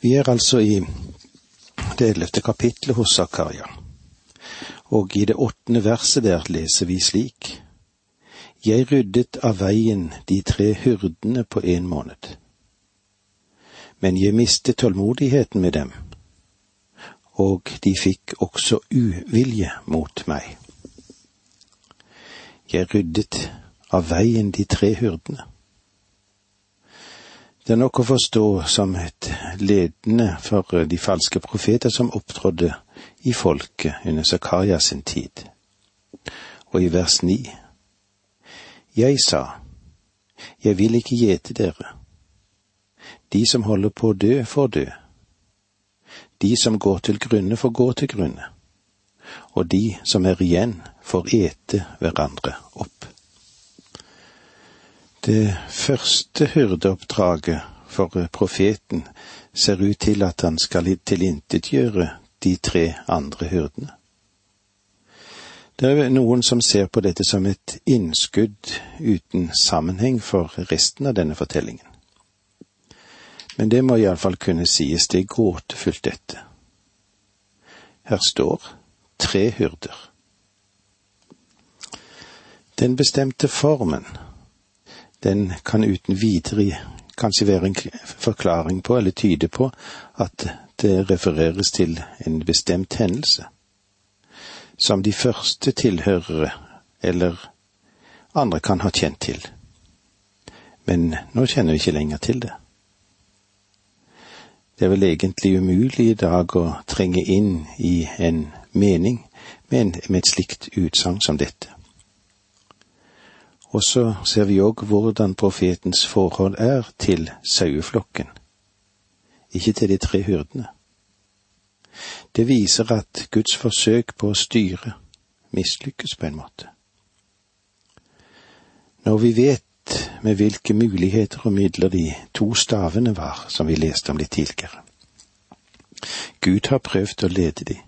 Vi er altså i det ellevte kapitlet hos Zakaria, og i det åttende verset der leser vi slik. Jeg ryddet av veien de tre hyrdene på en måned, men jeg mistet tålmodigheten med dem, og de fikk også uvilje mot meg. Jeg ryddet av veien de tre hyrdene. Det er nok å forstå som et ledende for de falske profeter som opptrådde i folket under Zakaria sin tid. Og i vers ni. Jeg sa, jeg vil ikke gjete dere. De som holder på å dø, får dø. De som går til grunne, får gå til grunne. Og de som er igjen, får ete hverandre opp. Det første hyrdeoppdraget for profeten ser ut til at han skal tilintetgjøre de tre andre hyrdene. Det er noen som ser på dette som et innskudd uten sammenheng for resten av denne fortellingen. Men det må iallfall kunne sies, det er gåtefullt, dette. Her står tre hyrder. Den bestemte formen den kan uten videre kanskje være en forklaring på, eller tyde på, at det refereres til en bestemt hendelse, som de første tilhørere eller andre kan ha kjent til. Men nå kjenner vi ikke lenger til det. Det er vel egentlig umulig i dag å trenge inn i en mening med, en, med et slikt utsagn som dette. Og så ser vi òg hvordan profetens forhold er til saueflokken, ikke til de tre hyrdene. Det viser at Guds forsøk på å styre mislykkes på en måte. Når vi vet med hvilke muligheter og midler de to stavene var, som vi leste om litt tidligere. Gud har prøvd å lede de.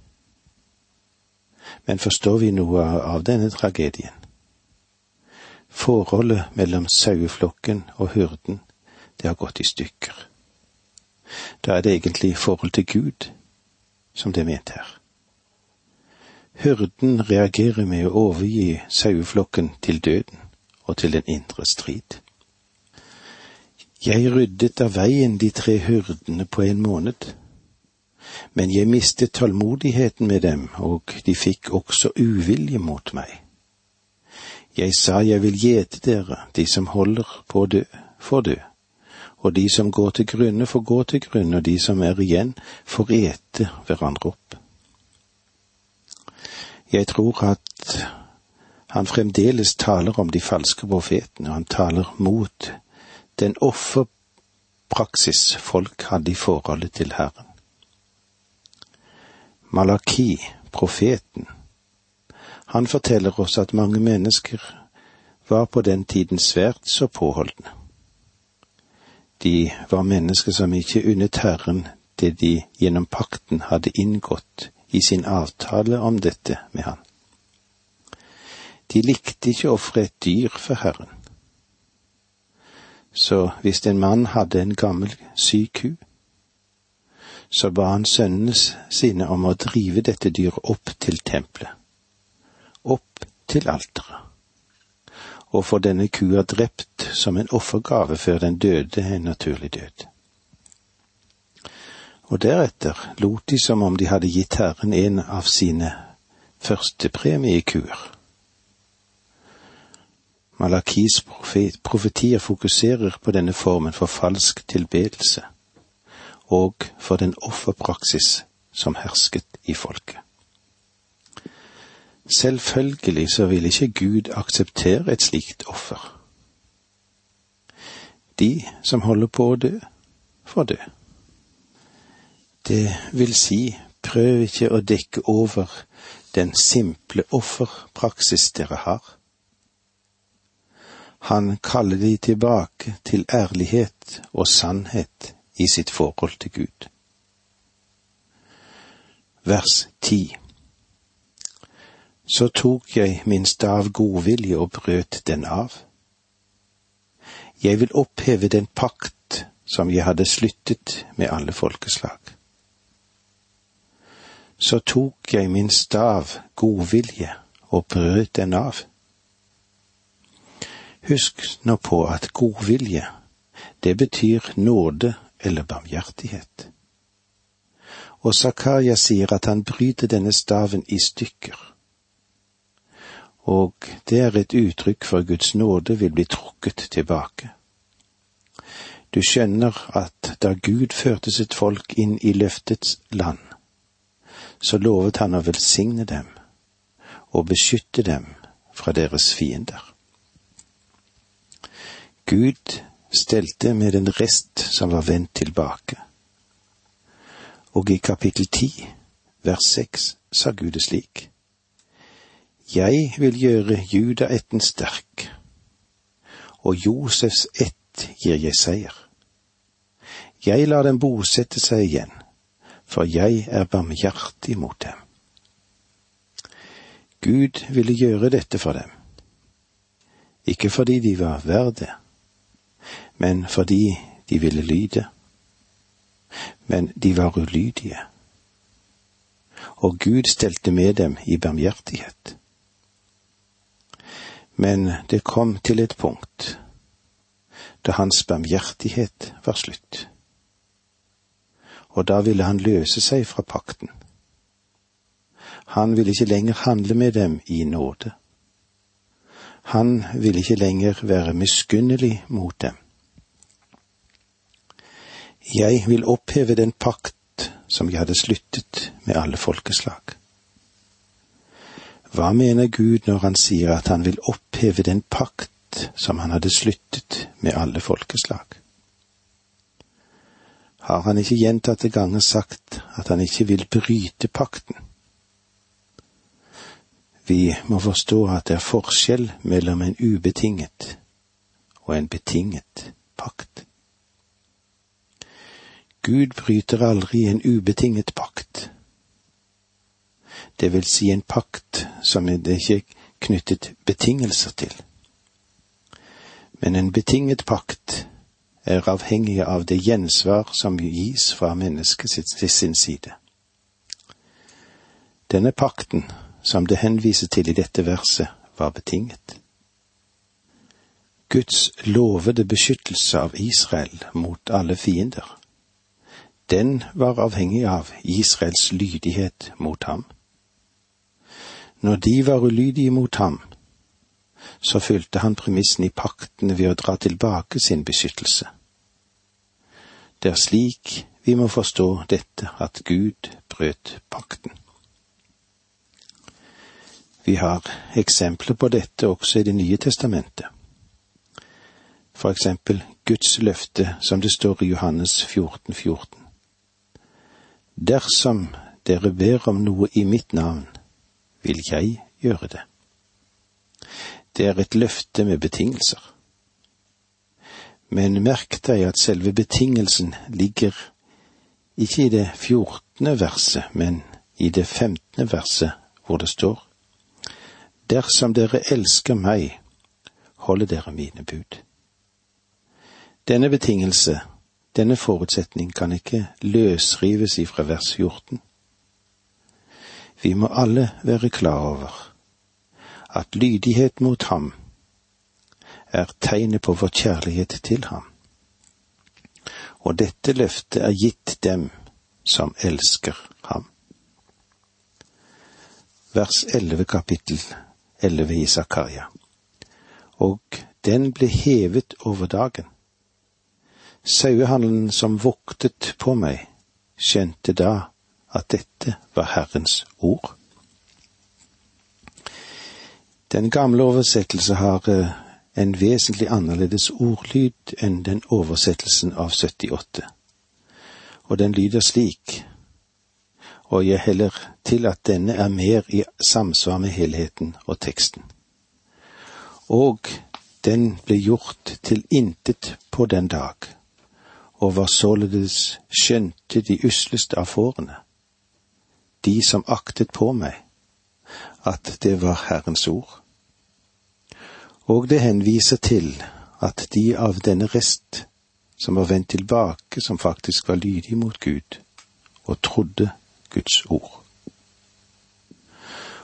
Men forstår vi noe av denne tragedien? Forholdet mellom saueflokken og hyrden, det har gått i stykker. Da er det egentlig forhold til Gud som det er ment her. Hyrden reagerer med å overgi saueflokken til døden og til den indre strid. Jeg ryddet av veien de tre hyrdene på en måned, men jeg mistet tålmodigheten med dem, og de fikk også uvilje mot meg. Jeg sa jeg vil gjete dere, de som holder på å dø, får dø, og de som går til grunne, får gå til grunne, og de som er igjen, får ete hverandre opp. Jeg tror at han fremdeles taler om de falske profetene, og han taler mot den offerpraksis folk hadde i forholdet til Herren. Malaki, profeten, han forteller oss at mange mennesker var på den tiden svært så påholdne. De var mennesker som ikke unnet Herren det de gjennom pakten hadde inngått i sin avtale om dette med han. De likte ikke å ofre et dyr for Herren. Så hvis en mann hadde en gammel syk ku, så ba han sønnene sine om å drive dette dyret opp til tempelet til alteret, og få denne kua drept som en offergave før den døde en naturlig død. Og deretter lot de som om de hadde gitt Herren en av sine førstepremiekuer. Malakis profetier fokuserer på denne formen for falsk tilbedelse, og for den offerpraksis som hersket i folket. Selvfølgelig så vil ikke Gud akseptere et slikt offer. De som holder på å dø, får dø. Det vil si, prøv ikke å dekke over den simple offerpraksis dere har. Han kaller de tilbake til ærlighet og sannhet i sitt forhold til Gud. Vers ti. Så tok jeg min stav godvilje og brøt den av. Jeg vil oppheve den pakt som jeg hadde sluttet med alle folkeslag. Så tok jeg min stav godvilje og brøt den av. Husk nå på at godvilje, det betyr nåde eller barmhjertighet. Og Zakaria sier at han bryter denne staven i stykker. Og det er et uttrykk for Guds nåde vil bli trukket tilbake. Du skjønner at da Gud førte sitt folk inn i løftets land, så lovet han å velsigne dem og beskytte dem fra deres fiender. Gud stelte med en rest som var vendt tilbake. Og i kapittel ti, vers seks, sa Gud det slik. Jeg vil gjøre judaætten sterk, og Josefs ett gir jeg seier. Jeg lar dem bosette seg igjen, for jeg er barmhjertig mot dem. Gud ville gjøre dette for dem, ikke fordi de var verd det, men fordi de ville lyde. Men de var ulydige, og Gud stelte med dem i barmhjertighet. Men det kom til et punkt da hans barmhjertighet var slutt og da ville han løse seg fra pakten. Han ville ikke lenger handle med dem i nåde. Han ville ikke lenger være miskunnelig mot dem. Jeg vil oppheve den pakt som jeg hadde sluttet med alle folkeslag. Hva mener Gud når han sier at han vil oppheve den pakt som han hadde sluttet med alle folkeslag? har han ikke gjentatte ganger sagt at han ikke vil bryte pakten. Vi må forstå at det er forskjell mellom en ubetinget og en betinget pakt. Gud bryter aldri en ubetinget pakt. Det vil si en pakt som det ikke knyttet betingelser til. Men en betinget pakt er avhengig av det gjensvar som gis fra mennesket til sin side. Denne pakten, som det henviser til i dette verset, var betinget. Guds lovede beskyttelse av Israel mot alle fiender, den var avhengig av Israels lydighet mot ham. Når de var ulydige mot ham, så fylte han premissen i paktene ved å dra tilbake sin beskyttelse. Det er slik vi må forstå dette, at Gud brøt pakten. Vi har eksempler på dette også i Det nye testamentet. For eksempel Guds løfte, som det står i Johannes 14, 14. Dersom dere ber om noe i mitt navn, vil jeg gjøre det. Det er et løfte med betingelser. Men merk deg at selve betingelsen ligger ikke i det fjortende verset, men i det femtende verset, hvor det står Dersom dere elsker meg, holder dere mine bud. Denne betingelse, denne forutsetning, kan ikke løsrives ifra vers 14. Vi må alle være klar over at lydighet mot ham er tegnet på vår kjærlighet til ham. Og dette løftet er gitt dem som elsker ham. Vers 11 kapittel 11 i Zakaria. Og den ble hevet over dagen. Sauehandelen som voktet på meg, skjønte da at dette var Herrens ord. Den gamle oversettelse har eh, en vesentlig annerledes ordlyd enn den oversettelsen av 78. Og den lyder slik, og jeg heller til at denne er mer i samsvar med helheten og teksten. Og den ble gjort til intet på den dag, og var således skjønte de usleste av fårene, de som aktet på meg, at det var Herrens ord og det henviser til at de av denne rest som var vendt tilbake, som faktisk var lydige mot Gud og trodde Guds ord.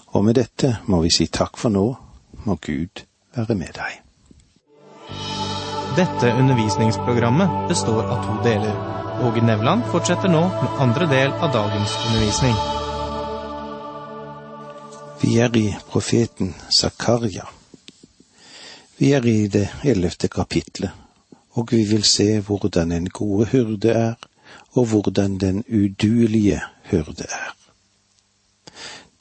Og med dette må vi si takk for nå, må Gud være med deg. Dette undervisningsprogrammet består av to deler. Åge Nevland fortsetter nå med andre del av dagens undervisning. Vi er i profeten Zakaria. Vi er i det ellevte kapitlet, og vi vil se hvordan en gode hyrde er, og hvordan den uduelige hyrde er.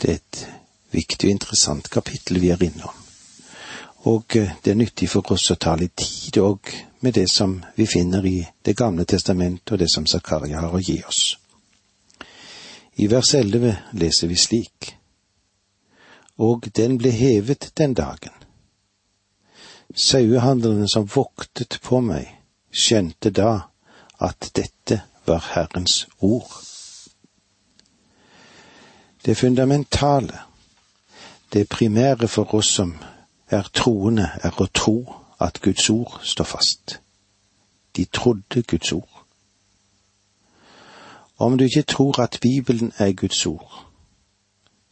Det er et viktig og interessant kapittel vi er innom, og eh, det er nyttig for oss å ta litt tid òg med det som vi finner i Det gamle testamentet og det som Zakaria har å gi oss. I vers elleve leser vi slik. Og den ble hevet den dagen Sauehandlerne som voktet på meg, skjønte da at dette var Herrens ord. Det fundamentale, det primære for oss som er troende, er å tro at Guds ord står fast. De trodde Guds ord. Om du ikke tror at Bibelen er Guds ord,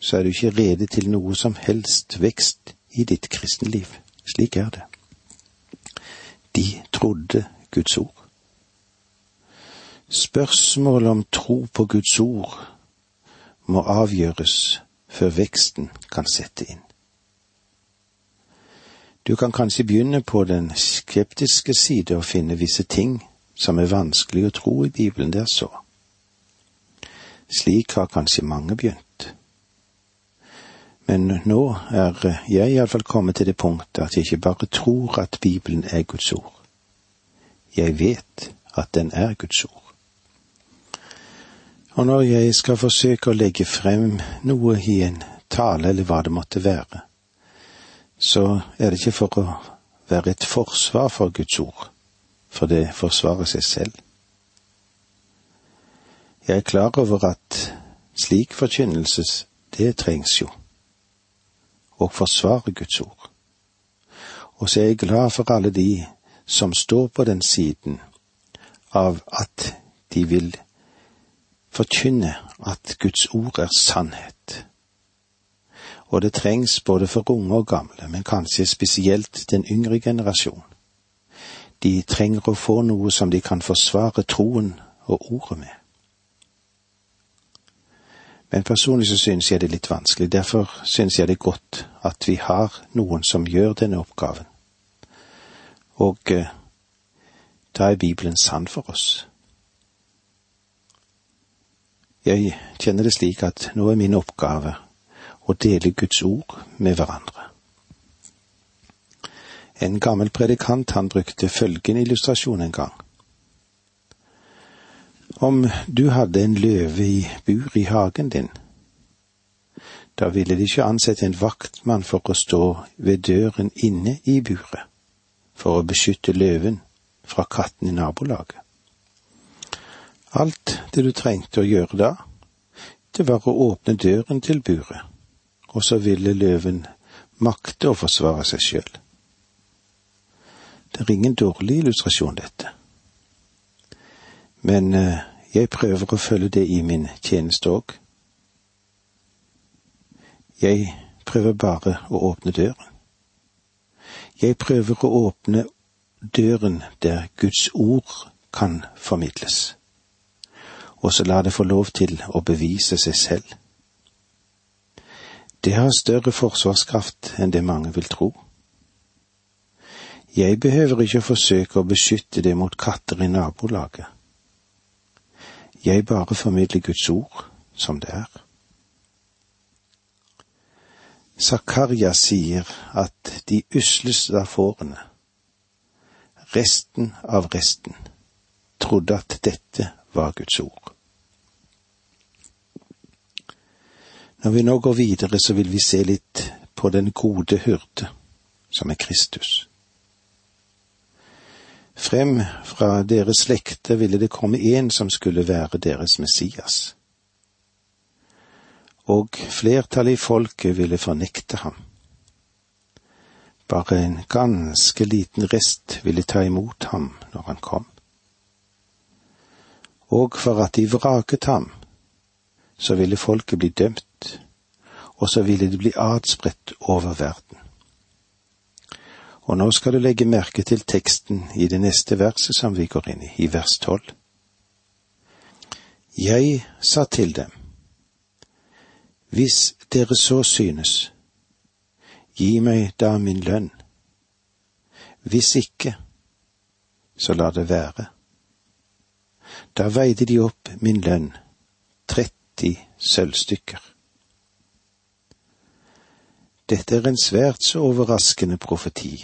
så er du ikke rede til noe som helst vekst i ditt kristne liv. Slik er det. De trodde Guds ord. Spørsmålet om tro på Guds ord må avgjøres før veksten kan sette inn. Du kan kanskje begynne på den skeptiske side og finne visse ting som er vanskelig å tro i Bibelen, det er så. Slik har kanskje mange begynt. Men nå er jeg iallfall kommet til det punktet at jeg ikke bare tror at Bibelen er Guds ord. Jeg vet at den er Guds ord. Og når jeg skal forsøke å legge frem noe i en tale eller hva det måtte være, så er det ikke for å være et forsvar for Guds ord, for det forsvarer seg selv. Jeg er klar over at slik forkynnelses, det trengs jo og forsvare Guds ord. Og så er jeg glad for alle de som står på den siden av at de vil forkynne at Guds ord er sannhet. Og det trengs både for unge og gamle, men kanskje spesielt den yngre generasjon. De trenger å få noe som de kan forsvare troen og ordet med. Men personlig så synes jeg det er litt vanskelig. Derfor synes jeg det er godt at vi har noen som gjør denne oppgaven. Og eh, da er Bibelen sann for oss. Jeg kjenner det slik at nå er min oppgave å dele Guds ord med hverandre. En gammel predikant han brukte følgende illustrasjon en gang. Om du hadde en løve i bur i hagen din, da ville de ikke ansette en vaktmann for å stå ved døren inne i buret, for å beskytte løven fra katten i nabolaget. Alt det du trengte å gjøre da, det var å åpne døren til buret, og så ville løven makte å forsvare seg sjøl. Det er ingen dårlig illustrasjon, dette. Men eh, jeg prøver å følge det i min tjeneste òg. Jeg prøver bare å åpne døren. Jeg prøver å åpne døren der Guds ord kan formidles, og så la det få lov til å bevise seg selv. Det har større forsvarskraft enn det mange vil tro. Jeg behøver ikke forsøke å beskytte det mot katter i nabolaget. Jeg bare formidler Guds ord som det er. Zakaria sier at de usleste av fårene, resten av resten, trodde at dette var Guds ord. Når vi nå går videre, så vil vi se litt på den gode hyrde, som er Kristus. Frem fra deres slekter ville det komme en som skulle være deres Messias. Og flertallet i folket ville fornekte ham. Bare en ganske liten rest ville ta imot ham når han kom. og for at de vraket ham, så ville folket bli dømt, og så ville det bli adspredt over verden. Og nå skal du legge merke til teksten i det neste verset som vi går inn i, i vers tolv. Jeg sa til dem, hvis dere så synes, gi meg da min lønn. Hvis ikke, så la det være. Da veide de opp min lønn, 30 sølvstykker. Dette er en svært så overraskende profeti,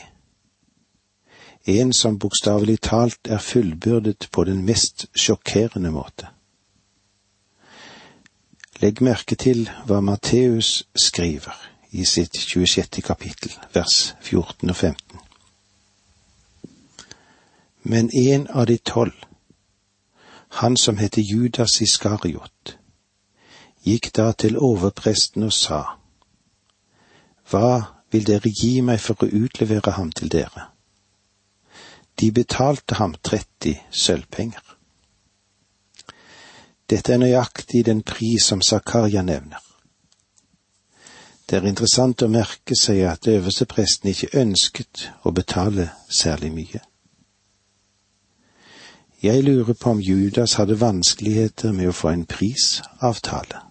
en som bokstavelig talt er fullbyrdet på den mest sjokkerende måte. Legg merke til hva Matteus skriver i sitt 26. kapittel, vers 14 og 15. Men en av de tolv, han som heter Judas Iskariot, gikk da til overpresten og sa, Hva vil dere gi meg for å utlevere ham til dere? De betalte ham 30 sølvpenger. Dette er nøyaktig den pris som Zakaria nevner. Det er interessant å merke seg at øverstepresten ikke ønsket å betale særlig mye. Jeg lurer på om Judas hadde vanskeligheter med å få en prisavtale,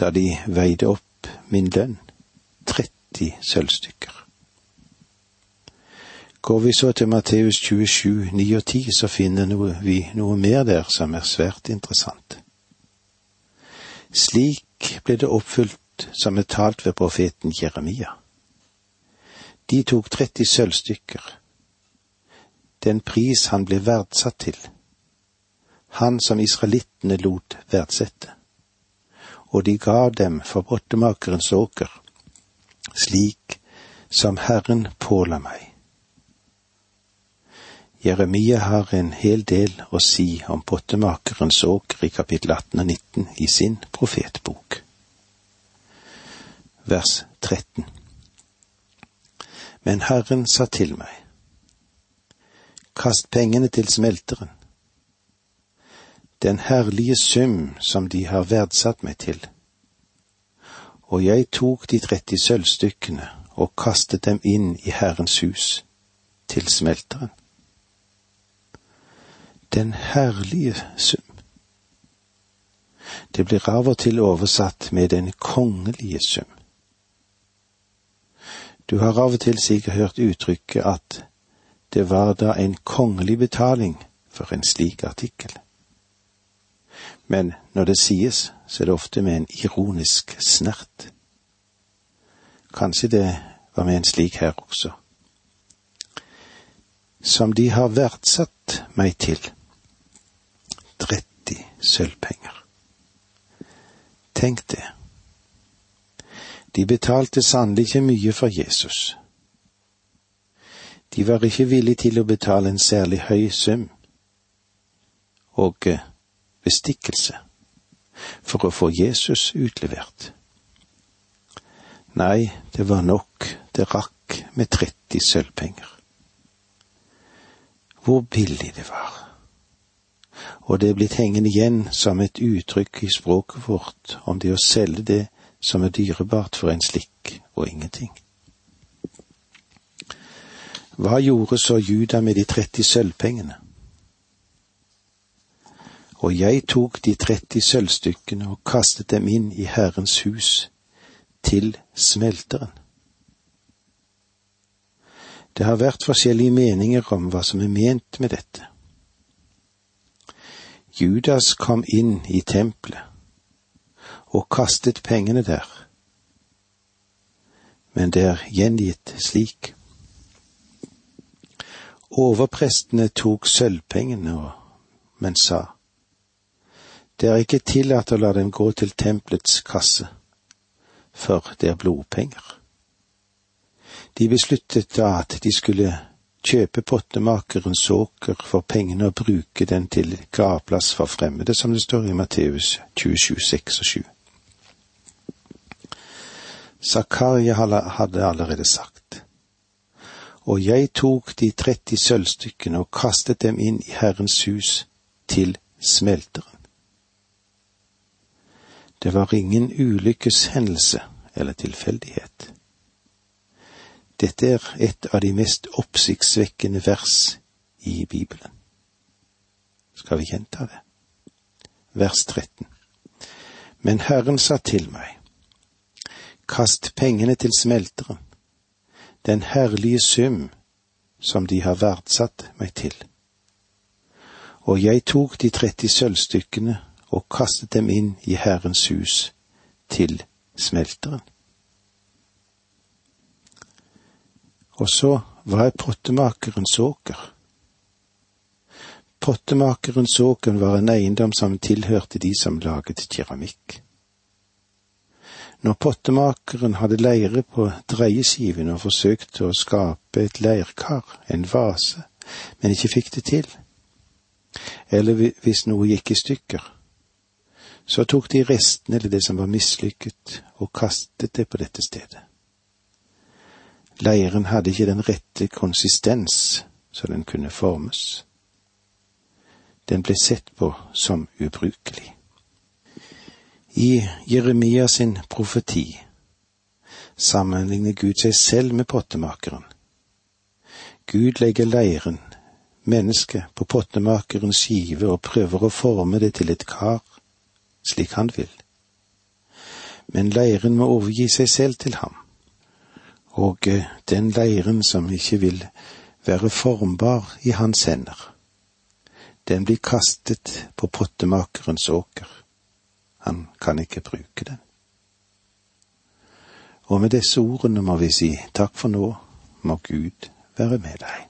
da de veide opp min lønn, 30 sølvstykker. Går vi så til Matteus 27, 9 og 10, så finner vi noe mer der som er svært interessant. Slik ble det oppfylt som er talt ved profeten Jeremia. De tok 30 sølvstykker, den pris han ble verdsatt til, han som israelittene lot verdsette, og de ga dem for brottemakerens åker, slik som Herren påla meg Jeremia har en hel del å si om pottemakerens åker i kapittel 18 og 19 i sin profetbok. Vers 13 Men Herren sa til meg, kast pengene til smelteren, den herlige sum som de har verdsatt meg til. Og jeg tok de 30 sølvstykkene og kastet dem inn i Herrens hus, til smelteren den herlige sum. Det blir av og til oversatt med den kongelige sum. Du har av og til sikkert hørt uttrykket at det var da en kongelig betaling for en slik artikkel. Men når det sies, så er det ofte med en ironisk snert. Kanskje det var med en slik her også. Som de har verdsatt meg til 30 sølvpenger. Tenk det. De betalte sannelig ikke mye for Jesus. De var ikke villige til å betale en særlig høy sum og eh, bestikkelse for å få Jesus utlevert. Nei, det var nok, det rakk med 30 sølvpenger. Hvor billig det var og det er blitt hengende igjen som et uttrykk i språket vårt om det å selge det som er dyrebart for en slikk og ingenting. Hva gjorde så Juda med de 30 sølvpengene? Og jeg tok de 30 sølvstykkene og kastet dem inn i Herrens hus, til smelteren. Det har vært forskjellige meninger om hva som er ment med dette. Judas kom inn i tempelet og kastet pengene der, men det er gjengitt slik. Overprestene tok sølvpengene, men sa, det er ikke tillatt å la dem gå til tempelets kasse, for det er blodpenger. De besluttet da at de skulle kjøpe pottemakerens åker for pengene og bruke den til gravplass for fremmede, som det står i Matteus 27, 6 og 7. Zakaria hadde allerede sagt, og jeg tok de 30 sølvstykkene og kastet dem inn i Herrens hus, til smelteren. Det var ingen ulykkeshendelse eller tilfeldighet. Dette er et av de mest oppsiktsvekkende vers i Bibelen. Skal vi gjenta det? Vers 13. Men Herren sa til meg, kast pengene til smelteren, den herlige sum som de har verdsatt meg til. Og jeg tok de tretti sølvstykkene og kastet dem inn i Herrens hus til smelteren. Og så var jeg pottemakerens åker. Pottemakerens åker var en eiendom som tilhørte de som laget keramikk. Når pottemakeren hadde leire på dreieskiven og forsøkte å skape et leirkar, en vase, men ikke fikk det til, eller hvis noe gikk i stykker, så tok de restene eller det som var mislykket, og kastet det på dette stedet. Leiren hadde ikke den rette konsistens så den kunne formes. Den ble sett på som ubrukelig. I Jeremia sin profeti sammenligner Gud seg selv med pottemakeren. Gud legger leiren, mennesket, på pottemakerens skive og prøver å forme det til et kar, slik han vil. Men leiren må overgi seg selv til ham og eh, den leiren som ikke vil være formbar i hans hender, den blir kastet på pottemakerens åker. Han kan ikke bruke den. Og med disse ordene må vi si takk for nå, må Gud være med deg.